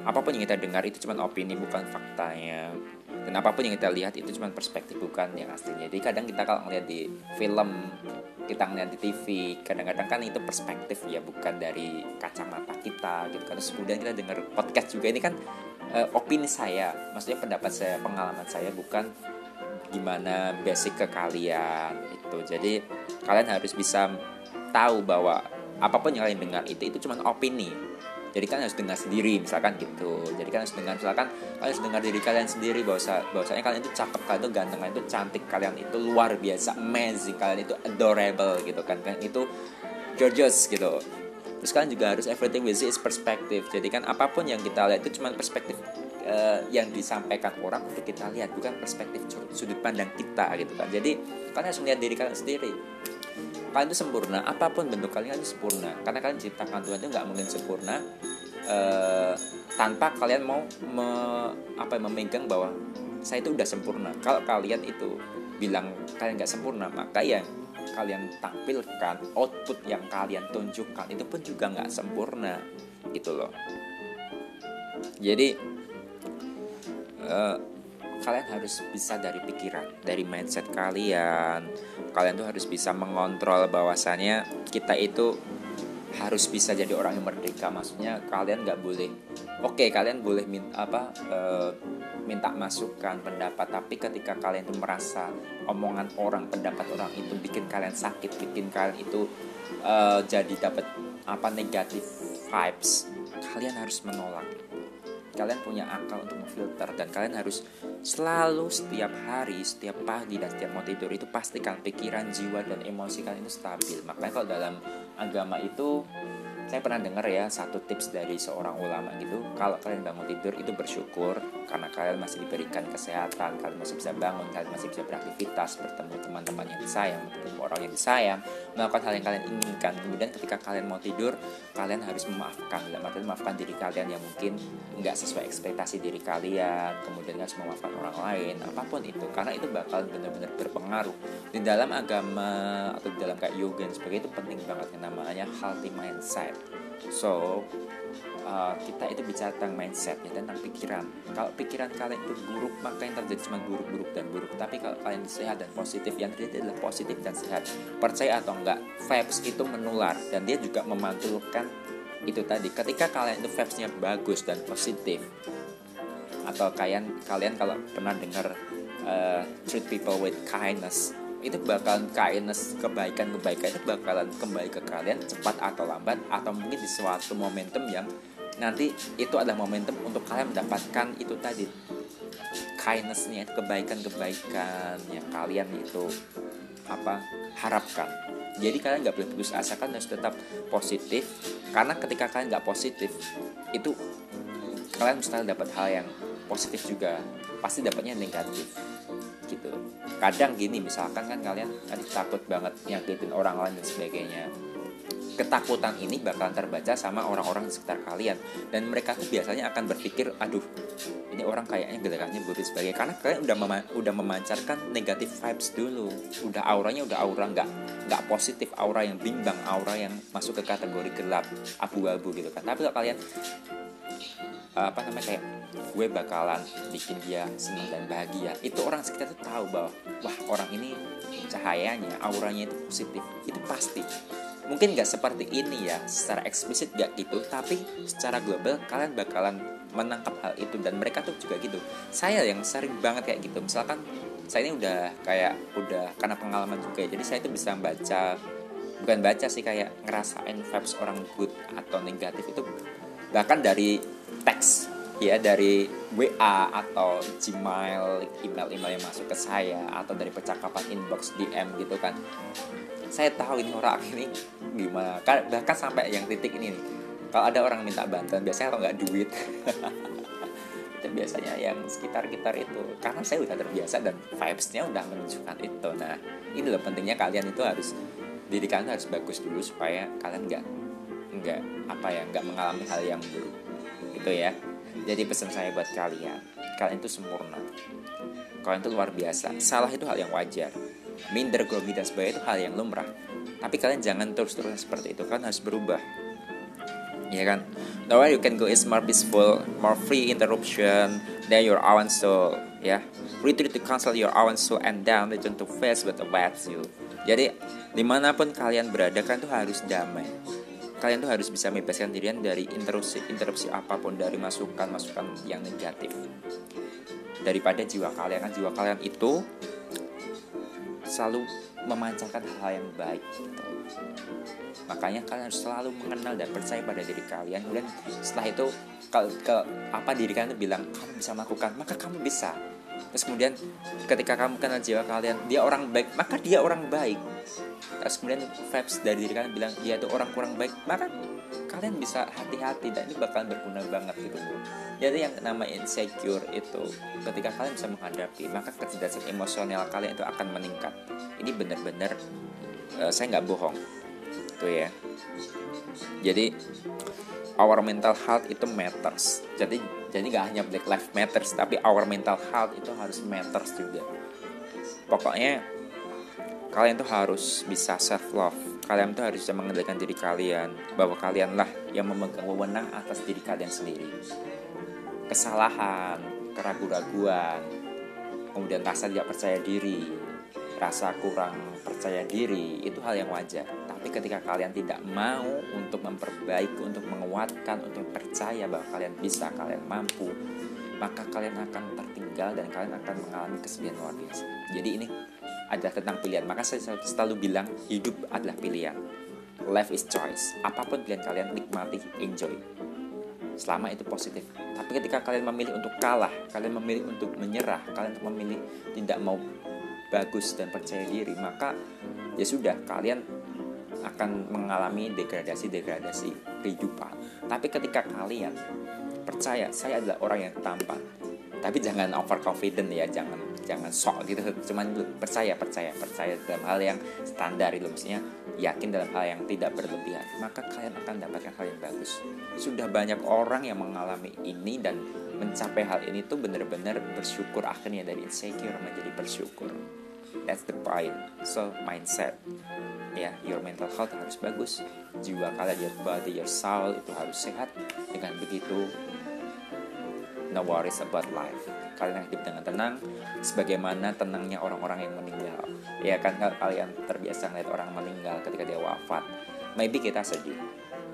apa pun yang kita dengar itu cuma opini bukan faktanya. Dan apa pun yang kita lihat itu cuma perspektif bukan yang aslinya. Jadi kadang kita kalau ngeliat di film kita ngeliat di TV kadang-kadang kan itu perspektif ya bukan dari kacamata kita gitu kan. Terus kemudian kita dengar podcast juga ini kan uh, opini saya maksudnya pendapat saya pengalaman saya bukan gimana basic ke kalian itu jadi kalian harus bisa tahu bahwa apa pun yang kalian dengar itu itu cuma opini. Jadi kan harus dengar sendiri misalkan gitu. Jadi kan harus dengar misalkan kalian harus dengar diri kalian sendiri bahwa bahwasanya kalian itu cakep kalian itu ganteng kalian itu cantik kalian itu luar biasa amazing kalian itu adorable gitu kan. Kan itu gorgeous gitu. Terus kalian juga harus everything we see is perspective. Jadi kan apa pun yang kita lihat itu cuma perspektif uh, yang disampaikan orang untuk kita lihat bukan perspektif sudut pandang kita gitu kan jadi kalian harus melihat diri kalian sendiri. Kalian itu sempurna apa pun bentuk kalian itu sempurna. Karena kalian ciptakan Tuhan itu nggak mungkin sempurna uh, tanpa kalian mau me, apa memegang bahwa saya itu udah sempurna. Kalau kalian itu bilang kalian nggak sempurna maka ya kalian tampilkan output yang kalian tunjukkan itu pun juga nggak sempurna gitu loh. Jadi uh, kalian harus bisa dari pikiran dari mindset kalian. Kalian tuh harus bisa mengontrol bahwasannya kita itu harus bisa jadi orang yang merdeka. Maksudnya kalian nggak boleh oke okay, kalian boleh minta apa uh, minta masukan pendapat tapi ketika kalian itu merasa omongan orang pendapat orang itu bikin kalian sakit bikin kalian itu uh, jadi dapat apa negatif vibes kalian harus menolak kalian punya akal untuk memfilter dan kalian harus selalu setiap hari, setiap pagi dan setiap mau tidur itu pastikan pikiran, jiwa dan emosi kalian itu stabil. Makanya kalau dalam agama itu saya pernah dengar ya satu tips dari seorang ulama gitu kalau kalian bangun tidur itu bersyukur karena kalian masih diberikan kesehatan kalian masih bisa bangun kalian masih bisa beraktivitas bertemu teman-teman yang disayang bertemu orang yang disayang melakukan hal yang kalian inginkan. Kemudian ketika kalian mau tidur kalian harus memaafkan dalam arti memaafkan diri kalian yang mungkin nggak sesuai ekspektasi diri kalian kemudian harus memaafkan orang lain apa pun itu karena itu bakal benar-benar berpengaruh. Di dalam agama atau di dalam kayak yoga dan sebagainya itu penting banget yang namanya healthy mindset so uh, kita itu bicara tentang mindset ya tentang pikiran. Kalau pikiran kalian itu buruk maka yang terjadi cuma buruk-buruk dan buruk. Tapi kalau kalian sehat dan positif yang terjadi adalah positif dan sehat. Percaya atau enggak vibes itu menular dan dia juga memantulkan itu tadi. Ketika kalian itu vibesnya bagus dan positif atau kalian kalian kalau pernah dengar uh, treat people with kindness itu bakalan kindness kebaikan-kebaikan itu bakalan kembali ke kalian cepat atau lambat atau mungkin di suatu momentum yang nanti itu adalah momentum untuk kalian mendapatkan itu tadi. Kindnessnya itu kebaikan-kebaikan yang kalian itu apa harapkan. Jadi kalian nggak boleh putus asa kan harus tetap positif. Karena ketika kalian nggak positif itu kalian mustahil dapat hal yang positif juga. Pasti dapatnya negatif gitu. Kadang gini misalkan kan kalian tadi takut banget nyakitin orang lain dan sebagainya. Ketakutan ini bakalan terbaca sama orang-orang di sekitar kalian. Dan mereka tuh biasanya akan berpikir aduh ini orang kayaknya gerakannya buruk sebagai karena kalian udah mema udah memancarkan negatif vibes dulu. Udah auranya udah aura nggak nggak positif aura yang bimbang aura yang masuk ke kategori gelap abu-abu gitu kan. Tapi kalau kalian apa namanya kayak gue bakalan bikin dia senang dan bahagia. Itu orang sekitar tuh tahu bahwa wah orang ini cahayanya auranya itu positif. Itu pasti. Mungkin nggak seperti ini ya secara eksplisit gak gitu tapi secara global kalian bakalan menangkap hal itu. Dan mereka tuh juga gitu. Saya yang sering banget kayak gitu. Misalkan saya ini udah kayak udah karena pengalaman juga ya, jadi saya itu bisa baca bukan baca sih kayak ngerasain vibes orang good atau negatif itu. Bahkan dari teks. Ya dari WA atau Gmail email-email yang masuk ke saya atau dari percakapan inbox DM gitu kan. Saya tahu ini orang ini gimana. Kan bahkan sampai yang titik ini nih. Kalau ada orang minta bantuan biasanya kalau nggak duit. Itu biasanya yang sekitar-sekitar itu. Karena saya udah terbiasa dan vibesnya udah menunjukkan itu. Nah ini loh pentingnya kalian itu harus diri kalian harus bagus dulu supaya kalian nggak nggak apa ya nggak mengalami hal yang buruk itu ya. Jadi pesan saya buat kalian kalian itu sempurna. Kalian itu luar biasa. Salah itu hal yang wajar. Minder grogi dan sebagainya itu hal yang lumrah. Tapi kalian jangan terus-terusan seperti itu. Kan harus berubah. Ya kan? The way you can go is more peaceful more free interruption than your own soul ya. Retreat to consult your own soul and down return to face what awaits you jadi di mana pun kalian berada kan tuh harus damai kalian tuh harus bisa membebaskan dirian dari interupsi interupsi apa pun dari masukan masukan yang negatif. Daripada jiwa kalian kan jiwa kalian itu selalu memancarkan hal yang baik gitu. makanya kalian harus selalu mengenal dan percaya pada diri kalian. Kemudian setelah itu ke, ke apa diri kalian bilang kamu bisa melakukan maka kamu bisa terus kemudian ketika kamu kenal jiwa kalian dia orang baik maka dia orang baik. Terus kemudian vibes dari diri kalian bilang dia itu orang kurang baik maka kalian bisa hati-hati dan ini bakalan berguna banget gitu. Bro jadi yang nama insecure itu ketika kalian bisa menghadapi maka kecerdasan emosional kalian itu akan meningkat. Ini benar-benar uh, saya nggak bohong. Tuh ya. Jadi our mental health itu matters. Jadi jadi nggak hanya black life matters tapi our mental health itu harus matters juga. Pokoknya kalian tuh harus bisa self love kalian tuh harus bisa mengendalikan diri kalian. Bahwa kalianlah yang memegang wewenang atas diri kalian sendiri. Kesalahan keraguan-raguan kemudian rasa tidak percaya diri rasa kurang percaya diri itu hal yang wajar tapi ketika kalian tidak mau untuk memperbaiki untuk menguatkan untuk percaya bahwa kalian bisa kalian mampu maka kalian akan tertinggal dan kalian akan mengalami kesedihan luar biasa. Jadi ini adalah tentang pilihan. Maka saya selalu bilang hidup adalah pilihan. Life is choice. Apa pun pilihan kalian nikmati enjoy. Selama itu positif. Tapi ketika kalian memilih untuk kalah kalian memilih untuk menyerah kalian memilih tidak mau bagus dan percaya diri maka ya sudah kalian akan mengalami degradasi-degradasi kehidupan. Tapi ketika kalian percaya saya adalah orang yang tampan. Tapi jangan over confident ya jangan jangan sok gitu. Cuman percaya percaya percaya dalam hal yang standar itu. Maksudnya yakin dalam hal yang tidak berlebihan. Maka kalian akan mendapatkan hal yang bagus. Sudah banyak orang yang mengalami ini dan mencapai hal ini tuh benar-benar bersyukur akhirnya dari insecure menjadi bersyukur that's the point. So mindset. Ya your mental health harus bagus. Jiwa kalian your body your soul itu harus sehat. Dengan begitu no worries about life. Kalian hidup dengan tenang. Sebagaimana tenangnya orang-orang yang meninggal. Ya kan kalian terbiasa ngeliat orang meninggal ketika dia wafat maybe kita sedih.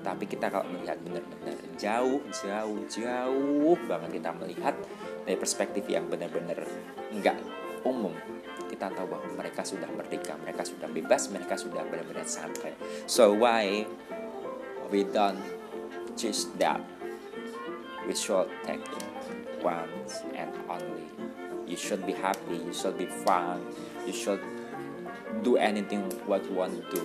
Tapi kita kalau melihat benar-benar jauh jauh jauh banget kita melihat dari perspektif yang benar-benar enggak umum kita tahu bahwa mereka sudah merdeka mereka sudah bebas mereka sudah benar-benar santai so why we don't choose that we should take it once and only. You should be happy, you should be fun, you should do anything what you want to.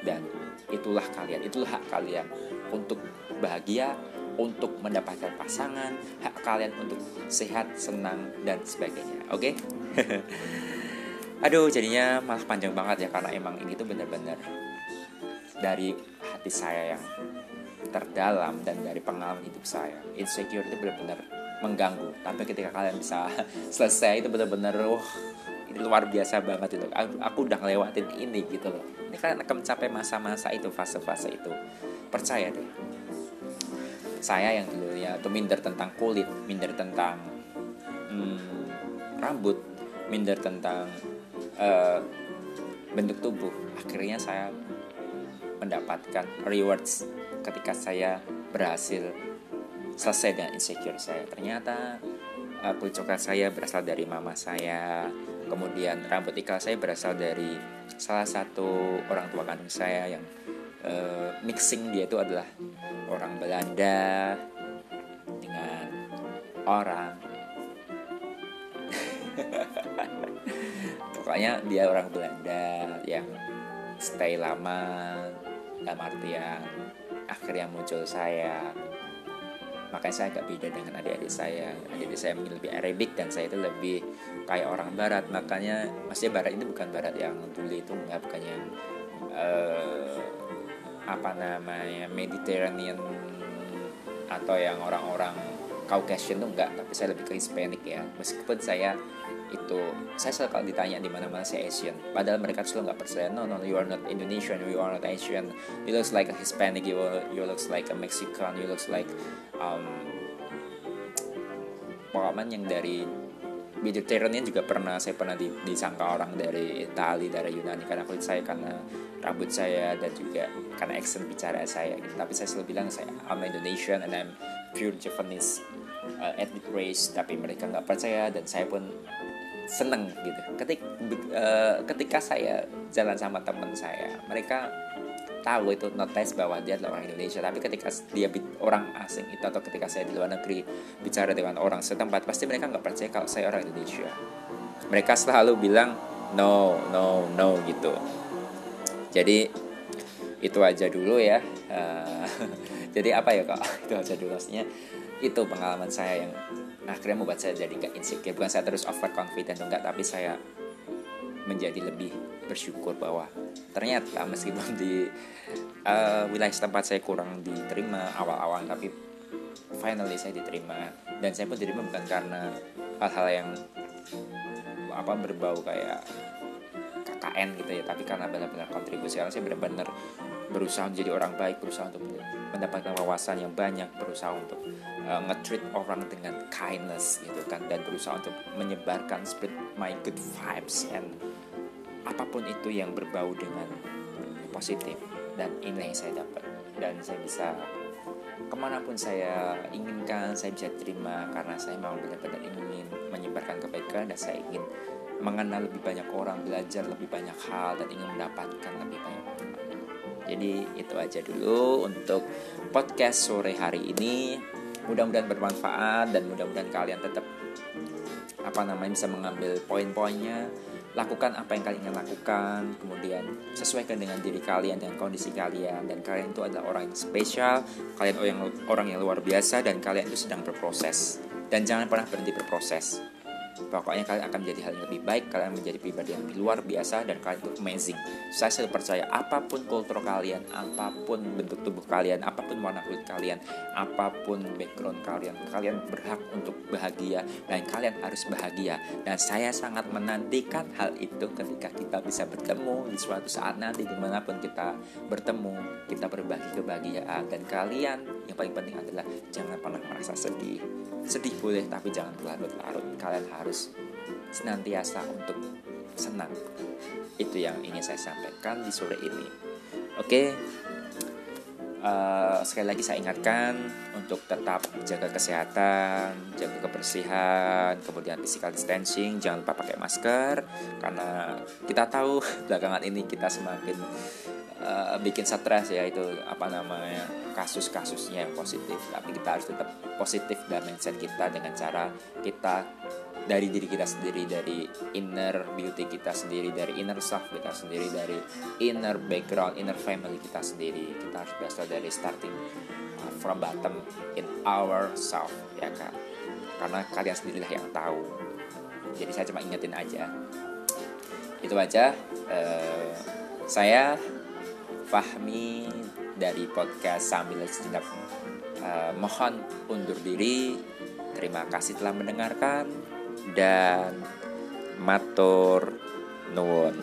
Dan itulah kalian, itulah hak kalian untuk bahagia, untuk mendapatkan pasangan, hak kalian untuk sehat, senang, dan sebagainya. Oke? Okay? Aduh, jadinya malah panjang banget ya karena emang ini tuh bener-bener dari hati saya yang terdalam dan dari pengalaman hidup saya. Insecure itu benar-benar mengganggu. Tapi ketika kalian bisa selesai itu benar-benar wah ini luar biasa banget itu aku, aku udah ngelewatin ini gitu loh. Ini kalian akan mencapai masa-masa itu fase-fase itu. Percaya deh. Saya yang dulunya tuh minder tentang kulit minder tentang hmm, rambut minder tentang uh, bentuk tubuh. Akhirnya saya mendapatkan rewards ketika saya berhasil selesai dengan insecure saya. Ternyata uh, kulit coklat saya berasal dari mama saya. Kemudian rambut ikal saya berasal dari salah satu orang tua kandung saya yang uh, mixing dia itu adalah orang Belanda dengan orang pokoknya dia orang Belanda yang stay lama dalam artian akhirnya muncul saya. Makanya saya agak beda dengan adik-adik saya. Adik-adik saya mungkin lebih Arabic dan saya itu lebih kayak orang Barat. Makanya maksudnya Barat itu bukan Barat yang bully itu enggak bukan yang uh, apa namanya Mediterranean atau yang orang-orang Caucasian itu enggak tapi saya lebih ke Hispanic ya. Meskipun saya itu saya selalu kalau ditanya di mana-mana saya Asian. Padahal mereka selalu nggak percaya no no you are not Indonesian you are not Asian. You looks like a Hispanic you you looks like a Mexican you looks like um, pengalaman yang dari Mediterranean juga pernah saya pernah di, disangka orang dari Itali dari Yunani karena kulit saya karena rambut saya dan juga karena accent bicara saya. Tapi saya selalu bilang saya I'm Indonesian and I'm pure Japanese uh, ethnic race tapi mereka nggak percaya dan saya pun seneng gitu. Ketika uh, ketika saya jalan sama teman saya mereka tahu itu notice bahwa dia adalah orang Indonesia tapi ketika dia orang asing itu atau ketika saya di luar negeri bicara dengan orang setempat pasti mereka nggak percaya kalau saya orang Indonesia. Mereka selalu bilang no no no gitu. Jadi itu aja dulu ya. Uh, jadi apa ya kak itu aja dulu maksudnya itu pengalaman saya yang akhirnya membuat saya jadi gak insecure. Bukan saya terus overconfident enggak tapi saya menjadi lebih bersyukur bahwa ternyata meskipun di uh, wilayah tempat saya kurang diterima awal-awal tapi finally saya diterima. Dan saya pun diterima bukan karena hal-hal yang apa berbau kayak KKN gitu ya tapi karena benar-benar kontribusi. Karena saya benar-benar berusaha menjadi orang baik berusaha untuk mendapatkan wawasan yang banyak berusaha untuk uh, nge-treat orang dengan kindness gitu kan dan berusaha untuk menyebarkan spread my good vibes and apa pun itu yang berbau dengan positif dan ini yang saya dapat. Dan saya bisa ke mana pun saya inginkan saya bisa terima karena saya memang benar-benar ingin menyebarkan kebaikan dan saya ingin mengenal lebih banyak orang belajar lebih banyak hal dan ingin mendapatkan lebih banyak jadi itu aja dulu untuk podcast sore hari ini. Mudah-mudahan bermanfaat dan mudah-mudahan kalian tetap apa namanya bisa mengambil poin-poinnya. Lakukan apa yang kalian ingin lakukan kemudian sesuaikan dengan diri kalian dan kondisi kalian. Dan kalian itu adalah orang yang spesial kalian orang yang luar biasa dan kalian itu sedang berproses. Dan jangan pernah berhenti berproses Pokoknya kalian akan menjadi hal yang lebih baik, kalian menjadi pribadi yang luar biasa dan kalian itu amazing. Saya selalu percaya apa pun kultur kalian, apa pun bentuk tubuh kalian, apa pun warna kulit kalian, apa pun background kalian, kalian berhak untuk bahagia dan kalian harus bahagia. Dan saya sangat menantikan hal itu ketika kita bisa bertemu di suatu saat nanti di mana pun kita bertemu, kita berbagi kebahagiaan dan kalian yang paling penting adalah jangan pernah merasa sedih sedih boleh tapi jangan berlarut-larut kalian harus senantiasa untuk senang. Itu yang ingin saya sampaikan di sore ini. Oke. Uh, sekali lagi saya ingatkan untuk tetap jaga kesehatan jaga kebersihan kemudian physical distancing jangan lupa pakai masker karena kita tahu belakangan ini kita semakin uh, bikin stres ya itu apa namanya kasus-kasusnya yang positif. Tapi kita harus tetap positif dan mindset kita dengan cara kita dari diri kita sendiri dari inner beauty kita sendiri dari inner self kita sendiri dari inner background inner family kita sendiri. Kita harus berasal dari starting uh, from bottom in our self ya kan karena kalian sendirilah yang tahu. Jadi saya cuma ingetin aja. Itu aja uh, saya Fahmi dari podcast sambil sejenak. Uh, mohon undur diri. Terima kasih telah mendengarkan dan matur nuwun.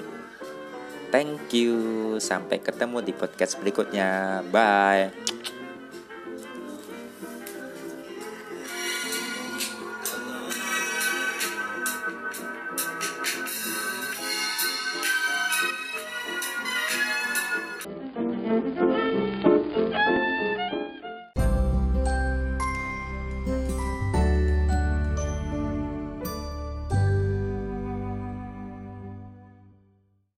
Thank you. Sampai ketemu di podcast berikutnya. Bye